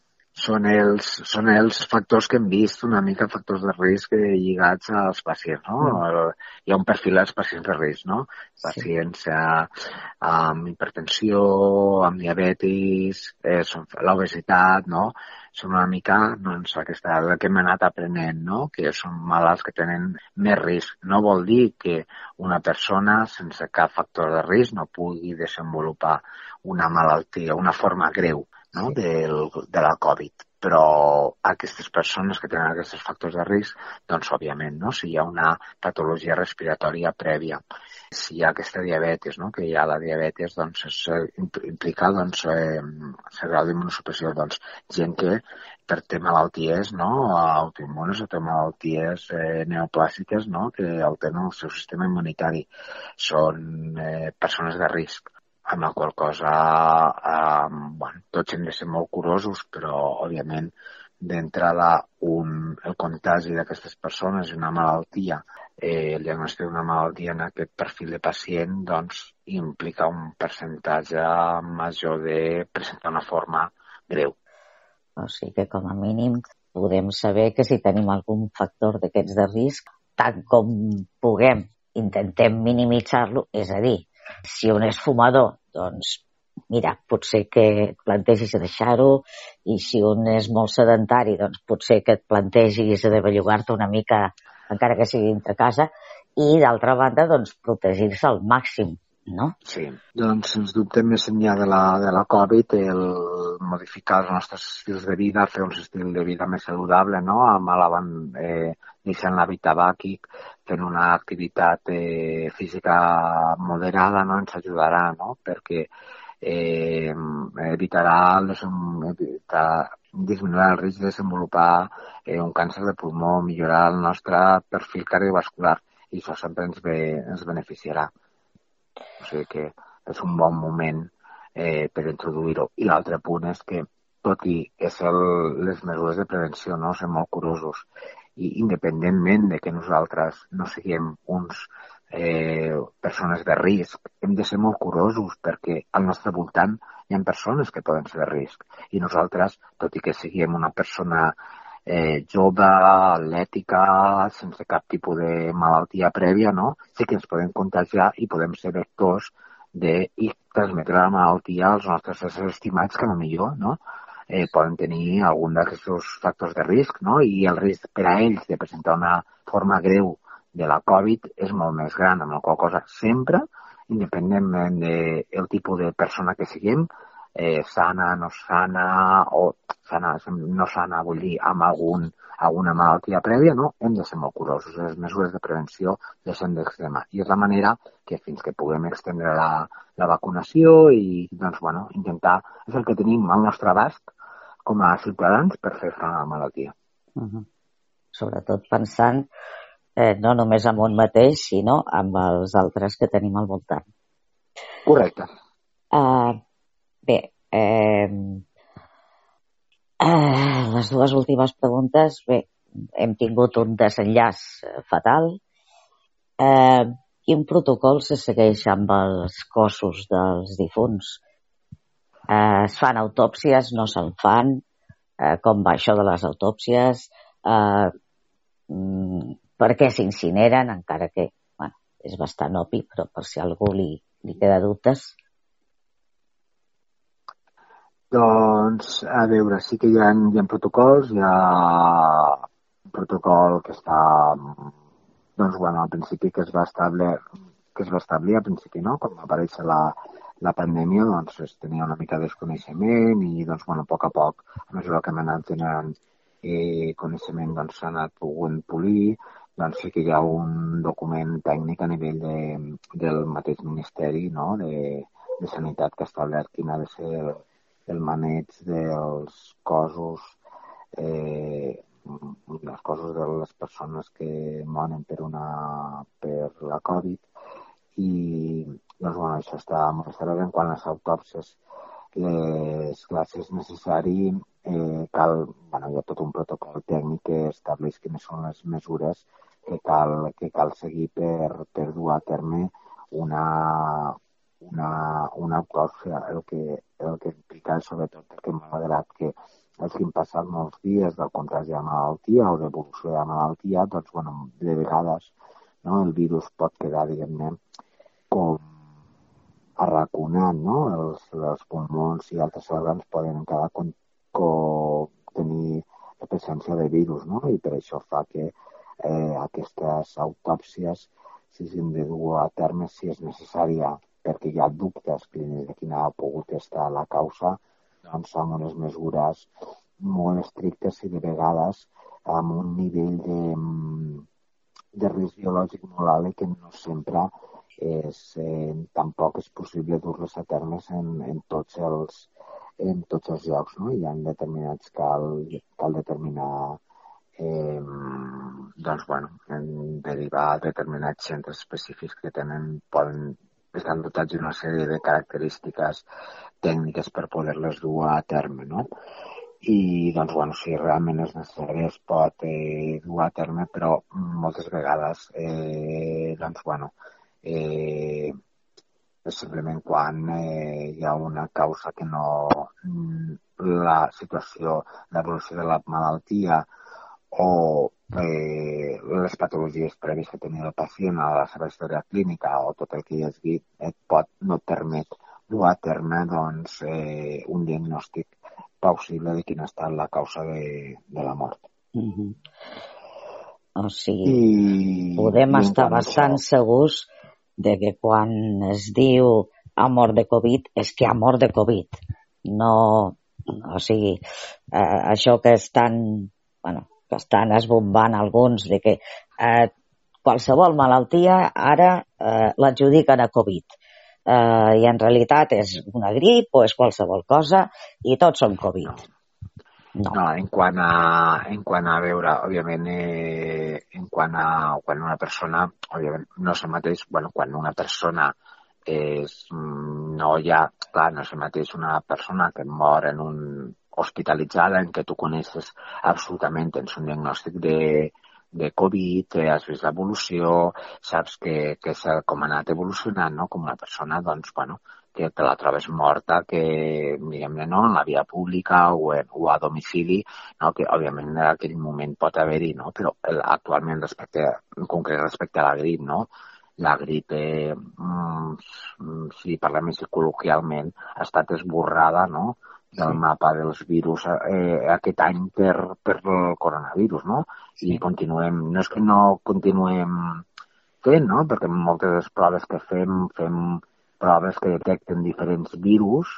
són els, són els factors que hem vist, una mica factors de risc lligats als pacients, no? Mm. Hi ha un perfil dels pacients de risc, no? Pacients sí. eh, amb hipertensió, amb diabetis, eh, l'obesitat, no? Són una mica, doncs, aquesta que hem anat aprenent, no? Que són malalts que tenen més risc. No vol dir que una persona sense cap factor de risc no pugui desenvolupar una malaltia, una forma greu no? Del, de la Covid. Però aquestes persones que tenen aquests factors de risc, doncs, òbviament, no? si hi ha una patologia respiratòria prèvia, si hi ha aquesta diabetes, no? que hi ha la diabetes, doncs, és, eh, implica doncs, eh, ser grau d'immunosupressió, doncs, gent que per té malalties no? autoimmunes o té malalties eh, neoplàstiques no? que alteren el seu sistema immunitari. Són eh, persones de risc amb la qual cosa eh, bueno, tots hem de ser molt curosos, però òbviament d'entrada un, el contagi d'aquestes persones i una malaltia, eh, el diagnòstic d'una malaltia en aquest perfil de pacient, doncs implica un percentatge major de presentar una forma greu. O sigui que com a mínim podem saber que si tenim algun factor d'aquests de risc, tant com puguem, intentem minimitzar-lo, és a dir, si un és fumador, doncs mira, potser que et plantegis deixar-ho i si un és molt sedentari, doncs potser que et plantegis de bellugar-te una mica encara que sigui dintre casa i d'altra banda, doncs protegir-se al màxim no? Sí, doncs sens dubte més enllà de la, de la Covid el modificar els nostres estils de vida, fer un estil de vida més saludable, no? amb l'avant eh, deixant l'hàbit tabàquic, fent una activitat eh, física moderada no? ens ajudarà, no? perquè eh, evitarà, evitar, disminuirà el risc de desenvolupar eh, un càncer de pulmó, millorar el nostre perfil cardiovascular i això sempre ens, ve, ens beneficiarà. O sigui que és un bon moment eh, per introduir-ho. I l'altre punt és que, tot i és el, les mesures de prevenció, no? ser molt curosos, i independentment de que nosaltres no siguem uns eh, persones de risc, hem de ser molt curosos perquè al nostre voltant hi ha persones que poden ser de risc i nosaltres, tot i que siguem una persona eh, jove, atlètica, sense cap tipus de malaltia prèvia, no? sí que ens podem contagiar i podem ser vectors de, i transmetre la malaltia als nostres éssers estimats que millor no? eh, poden tenir algun d'aquests factors de risc no? i el risc per a ells de presentar una forma greu de la Covid és molt més gran, amb la qual cosa sempre, independentment del de tipus de persona que siguem, eh, sana, no sana, o sana, no sana, vull dir, amb algun, alguna malaltia prèvia, no? Hem de ser molt curosos. Les mesures de prevenció les hem d'extremar. I és la manera que fins que puguem extendre la, la vacunació i, doncs, bueno, intentar... És el que tenim al nostre abast com a ciutadans per fer front a la malaltia. Uh -huh. Sobretot pensant eh, no només amb un mateix, sinó amb els altres que tenim al voltant. Correcte. Uh, Bé, eh, eh, les dues últimes preguntes, bé, hem tingut un desenllaç eh, fatal. Eh, quin protocol se segueix amb els cossos dels difunts? Eh, es fan autòpsies, no se'n fan? Eh, com va això de les autòpsies? Eh, mm, per què s'incineren, encara que bueno, és bastant obvi, però per si algú li, li queda dubtes. Doncs, a veure, sí que hi ha, hi ha protocols, hi ha un protocol que està, doncs, bueno, al principi que es va establir, que es va establir al principi, no?, quan va aparèixer la, la pandèmia doncs, es tenia una mica de desconeixement i doncs, bueno, a poc a poc, a mesura que hem anat generant eh, coneixement doncs, s'ha anat poguent polir, doncs sí que hi ha un document tècnic a nivell de, del mateix Ministeri no? de, de Sanitat que ha establert quin ha de ser el, el maneig dels cossos eh, dels cossos de les persones que moren per, una, per la Covid. I doncs, bueno, això està molt en quant a les autòpsies les classes necessari eh, cal, bueno, hi ha tot un protocol tècnic que estableix quines són les mesures que cal, que cal seguir per, per dur a terme una, una, una autòpsia, el que, el que implica sobretot perquè malgrat que hagin passat molts dies del contagi de malaltia o d'evolució de malaltia, doncs, bueno, de vegades no, el virus pot quedar, diguem-ne, com arraconant, no? Els, els pulmons i altres òrgans poden quedar con, con, tenir la presència de virus, no? I per això fa que eh, aquestes autòpsies s'hagin de dur a terme si és necessària perquè hi ha dubtes clínics de quina ha pogut estar la causa, doncs amb unes mesures molt estrictes i de vegades amb un nivell de, de risc biològic molt alt que no sempre és, eh, tampoc és possible dur-les a termes en, en, tots els, en tots els llocs. No? Hi ha determinats cal, cal determinar eh, doncs, bueno, en derivar determinats centres específics que tenen, poden estan dotats d'una sèrie de característiques tècniques per poder-les dur a terme, no? I, doncs, bueno, si realment és necessari es pot eh, dur a terme, però moltes vegades, eh, doncs, bueno, eh, és simplement quan eh, hi ha una causa que no... la situació, l'evolució de la malaltia o eh, les patologies prèvies que tenia el pacient a la seva història clínica o tot el que hi has dit et pot, no et permet dur a terme doncs, eh, un diagnòstic plausible de quina ha estat la causa de, de la mort. Mm -hmm. O sigui, I, podem i estar bastant això... segurs de que quan es diu ha mort de Covid és que ha mort de Covid. No, o sigui, eh, això que estan, bueno, que estan esbombant alguns de que eh, qualsevol malaltia ara eh, l'adjudiquen a Covid. Eh, I en realitat és una grip o és qualsevol cosa i tots són Covid. No. no, en quant a, en quant a veure, òbviament, eh, en quant a quan una persona, òbviament, no és el mateix, bueno, quan una persona és, mm, no hi ha, clar, no és el mateix una persona que mor en un, hospitalitzada en què tu coneixes absolutament, tens un diagnòstic de, de Covid, has vist l'evolució, saps que, que és com ha anat evolucionant, no? Com una persona, doncs, bueno, que te la trobes morta, que, diguem-ne, no? en la via pública o, en, o a domicili, no? que òbviament en aquell moment pot haver-hi, no? però actualment respecte, en concret respecte a la grip, no? la grip, eh, mm, si parlem així col·loquialment, ha estat esborrada, no? Del mapa dels virus eh, aquest any per, per el coronavirus, no? I continuem, no és que no continuem fent, no? Perquè moltes de les proves que fem, fem proves que detecten diferents virus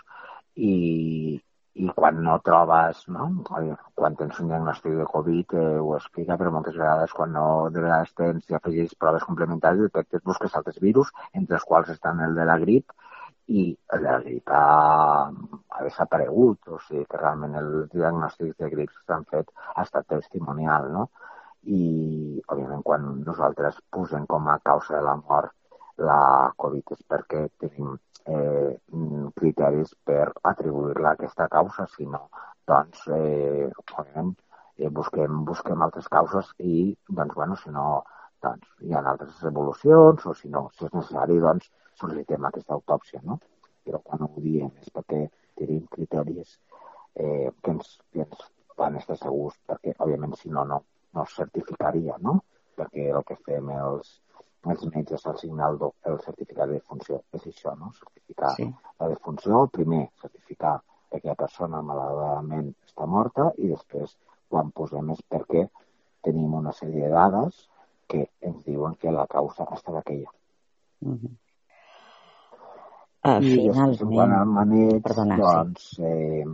i, i quan no trobes, no? quan tens un diagnòstic de Covid eh, ho explica, però moltes vegades quan no de vegades tens i afegeix proves complementàries detectes, busques altres virus, entre els quals estan el de la grip i la grip ha, ha desaparegut, o sigui que realment el diagnòstic de grips que s'han fet ha estat testimonial, no? I, òbviament, quan nosaltres posem com a causa de la mort la Covid és perquè tenim eh, criteris per atribuir-la a aquesta causa, si no, doncs, eh, òbviament, eh, busquem, busquem altres causes i, doncs, bueno, si no, doncs, hi ha altres evolucions, o si no, si és necessari, doncs, sol·licitem aquesta autòpsia, no? Però quan ho diem és perquè tenim criteris eh, que, ens, que ens van estar segurs, perquè, òbviament, si no, no, no es certificaria, no? Perquè el que fem els, els metges al signar el, el certificat de defunció és això, no? Certificar sí. la defunció, primer certificar que aquella persona malauradament està morta i després quan posem és perquè tenim una sèrie de dades que ens diuen que la causa ha estat aquella. Mm -hmm. uh, finalment... I quan el maneig, Perdona, doncs, sí. eh,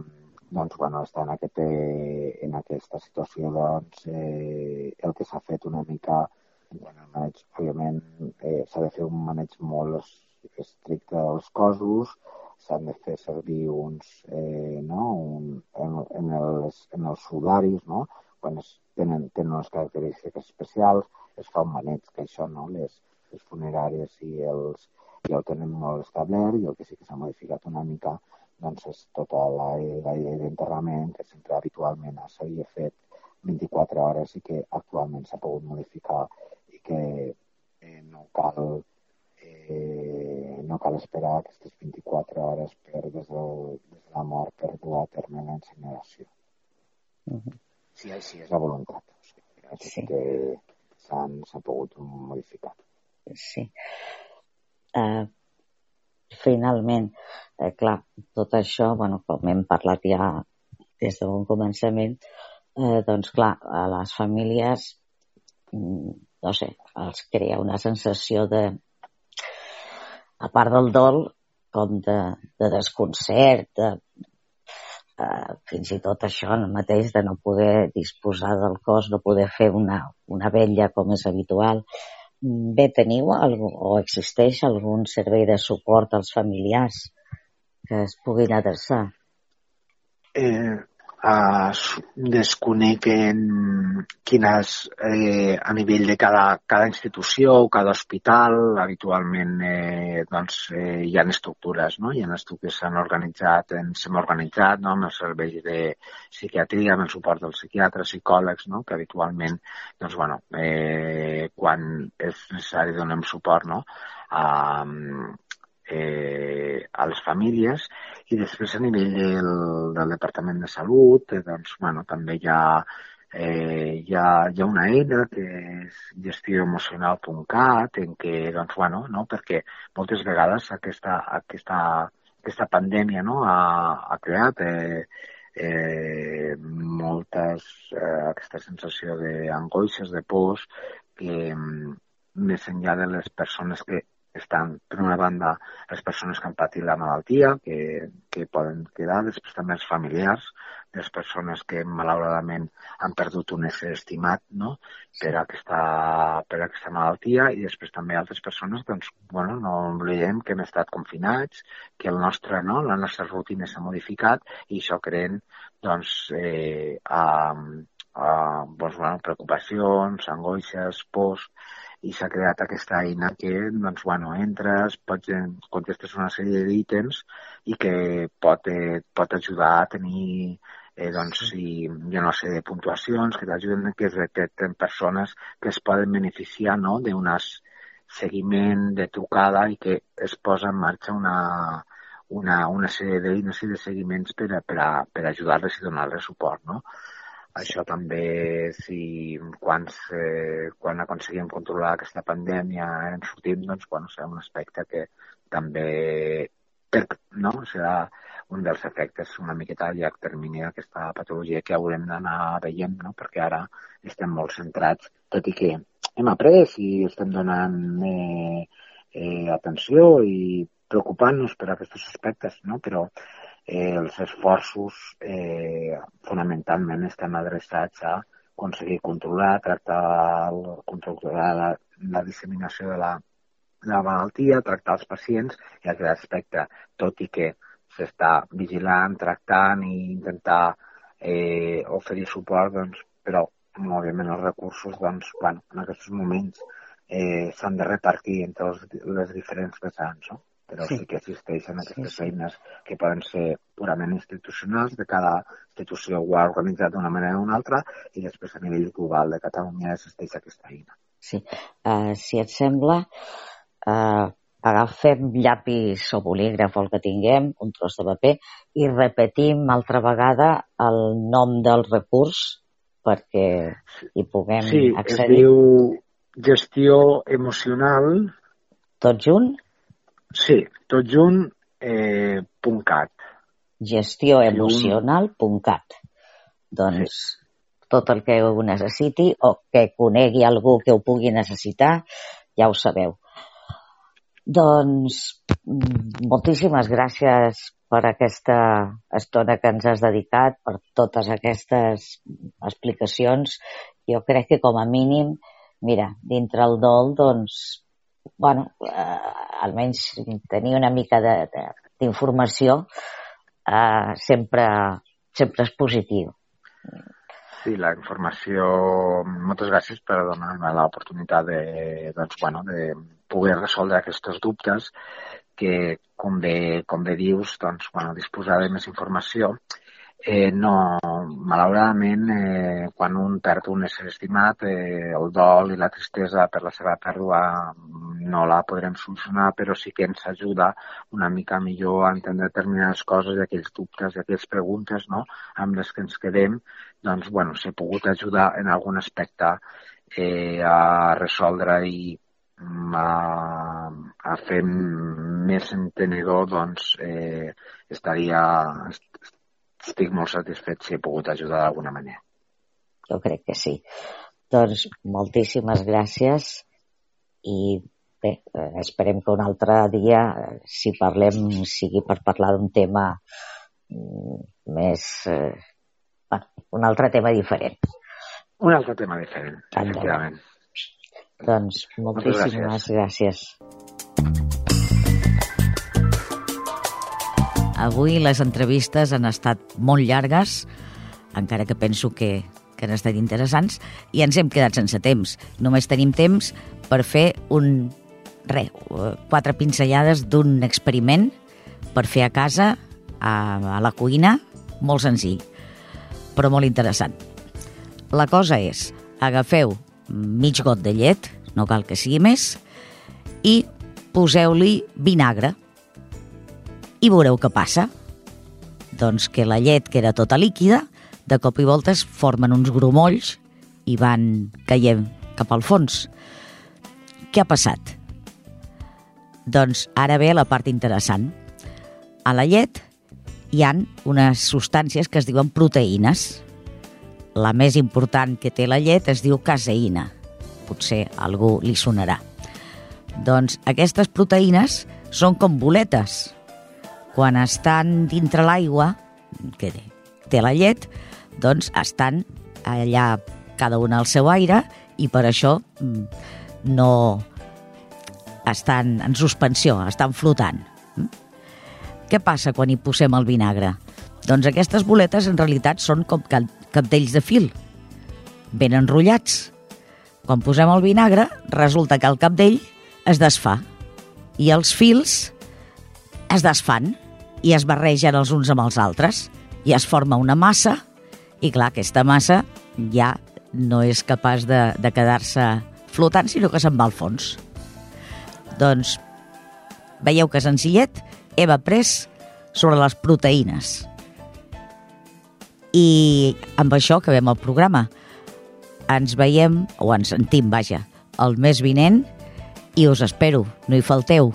doncs, bueno, està en, aquest, eh, en aquesta situació, doncs, eh, el que s'ha fet una mica, bueno, el maneig, òbviament, eh, s'ha de fer un maneig molt estricte dels cossos, s'han de fer servir uns, eh, no, un, en, en, els, en els sudaris, no? quan es tenen, tenen unes característiques especials, es fa un maneig, que això, no? les, les funeràries i els, ja ho tenen molt establert i el que sí que s'ha modificat una mica doncs és tota la, la llei d'enterrament que sempre habitualment s'havia fet 24 hores i que actualment s'ha pogut modificar i que eh, no cal eh, no cal esperar aquestes 24 hores per, des, del, des de la mort per dur a terme la incineració. Uh -huh. Si així és la voluntat. O sigui, sí. que s'ha pogut modificar. Sí. Uh, finalment, eh, clar, tot això, bueno, com hem parlat ja des de bon començament, eh, doncs clar, a les famílies, mm, no sé, els crea una sensació de, a part del dol, com de, de desconcert, de, eh, fins i tot això el mateix de no poder disposar del cos, no poder fer una, una vetlla com és habitual. Bé, teniu algú, o existeix algun servei de suport als familiars que es puguin adreçar? Eh, eh, desconeguen quines, eh, a nivell de cada, cada institució o cada hospital, habitualment eh, doncs, eh, hi ha estructures, no? hi ha estructures que s'han organitzat, ens hem organitzat no? amb els serveis de psiquiatria, amb el suport dels psiquiatres, psicòlegs, no? que habitualment, doncs, bueno, eh, quan és necessari donem suport no? a, eh, a les famílies i després a nivell del, del Departament de Salut eh, doncs, bueno, també hi ha, eh, hi, ha, hi ha una eina que és gestioemocional.cat en què, doncs, bueno, no? perquè moltes vegades aquesta, aquesta, aquesta pandèmia no? ha, ha creat eh, eh, moltes, eh, aquesta sensació d'angoixes, de pors, que mm, més enllà de les persones que estan, per una banda, les persones que han patit la malaltia, que, que poden quedar, després també els familiars, les persones que malauradament han perdut un ésser estimat no? per, aquesta, per aquesta malaltia i després també altres persones, doncs, bueno, no oblidem que hem estat confinats, que el nostre, no? la nostra rutina s'ha modificat i això creen doncs, eh, a, a, doncs, bueno, preocupacions, angoixes, pors, i s'ha creat aquesta eina que, doncs, bueno, entres, pots, contestes una sèrie d'ítems i que pot, eh, pot ajudar a tenir eh, doncs, si hi ha una sèrie de puntuacions que t'ajuden, que es detecten persones que es poden beneficiar no? d'un seguiment de trucada i que es posa en marxa una, una, una sèrie d'eines i de seguiments per, a, per, a, per ajudar-les i donar-les suport. No? Això també, si quan, eh, quan aconseguim controlar aquesta pandèmia en sortim, doncs, bueno, serà un aspecte que també per, no? serà un dels efectes una miqueta a llarg termini d'aquesta patologia que haurem d'anar veient, no? perquè ara estem molt centrats, tot i que hem après i estem donant eh, eh, atenció i preocupant-nos per aquests aspectes, no? però eh, els esforços eh, fonamentalment estan adreçats a aconseguir controlar, tractar, controlar la, la disseminació de la, la malaltia, tractar els pacients i aquest aspecte, tot i que s'està vigilant, tractant i intentar eh, oferir suport, doncs, però òbviament els recursos doncs, bueno, en aquests moments eh, s'han de repartir entre els, les diferents vessants. No? Però sí, sí que existeixen aquestes sí, sí. eines que poden ser purament institucionals, de cada institució ho ha organitzat d'una manera o una altra, i després a nivell global de Catalunya existeix aquesta eina. Sí, uh, si et sembla, uh, agafem llapis o bolígraf o el que tinguem, un tros de paper, i repetim altra vegada el nom del recurs perquè hi puguem sí, accedir. Sí, es diu gestió emocional. Tot junt? Sí, tot junt, eh, .cat. Gestioemocional.cat. Doncs sí. tot el que ho necessiti o que conegui algú que ho pugui necessitar, ja ho sabeu. Doncs mm, moltíssimes gràcies per aquesta estona que ens has dedicat, per totes aquestes explicacions. Jo crec que com a mínim, mira, dintre el dol, doncs, bueno, eh, almenys tenir una mica d'informació eh, sempre, sempre és positiu. Sí, la informació... Moltes gràcies per donar-me l'oportunitat de, doncs, bueno, de poder resoldre aquests dubtes que, com bé, com bé dius, doncs, bueno, disposar de més informació Eh, no, malauradament, eh, quan un perd un ésser estimat, eh, el dol i la tristesa per la seva pèrdua no la podrem solucionar, però sí que ens ajuda una mica millor a entendre determinades coses i aquells dubtes i aquelles preguntes no? amb les que ens quedem, doncs, bueno, s'ha pogut ajudar en algun aspecte eh, a resoldre i mm, a, a fer més entenedor, doncs, eh, estaria, estic molt satisfet si he pogut ajudar d'alguna manera. Jo crec que sí. Doncs moltíssimes gràcies i bé, eh, esperem que un altre dia, eh, si parlem, sigui per parlar d'un tema mm, més... Eh, bueno, un altre tema diferent. Un altre tema diferent, efectivament. Doncs moltíssimes gràcies. gràcies. Avui les entrevistes han estat molt llargues, encara que penso que, que han estat interessants, i ens hem quedat sense temps. Només tenim temps per fer un, re, quatre pinzellades d'un experiment per fer a casa, a, a la cuina, molt senzill, però molt interessant. La cosa és, agafeu mig got de llet, no cal que sigui més, i poseu-li vinagre, i veureu què passa. Doncs que la llet, que era tota líquida, de cop i voltes formen uns grumolls i van caient cap al fons. Què ha passat? Doncs ara ve la part interessant. A la llet hi han unes substàncies que es diuen proteïnes. La més important que té la llet es diu caseïna. Potser algú li sonarà. Doncs aquestes proteïnes són com boletes, quan estan dintre l'aigua, que té la llet, doncs estan allà cada una al seu aire i per això mm, no estan en suspensió, estan flotant. Mm? Què passa quan hi posem el vinagre? Doncs aquestes boletes en realitat són com capdells de fil, ben enrotllats. Quan posem el vinagre, resulta que el capdell es desfà i els fils es desfan i es barregen els uns amb els altres i es forma una massa i clar, aquesta massa ja no és capaç de, de quedar-se flotant, sinó que se'n va al fons. Doncs veieu que senzillet hem après sobre les proteïnes. I amb això acabem el programa. Ens veiem, o ens sentim, vaja, el mes vinent i us espero, no hi falteu.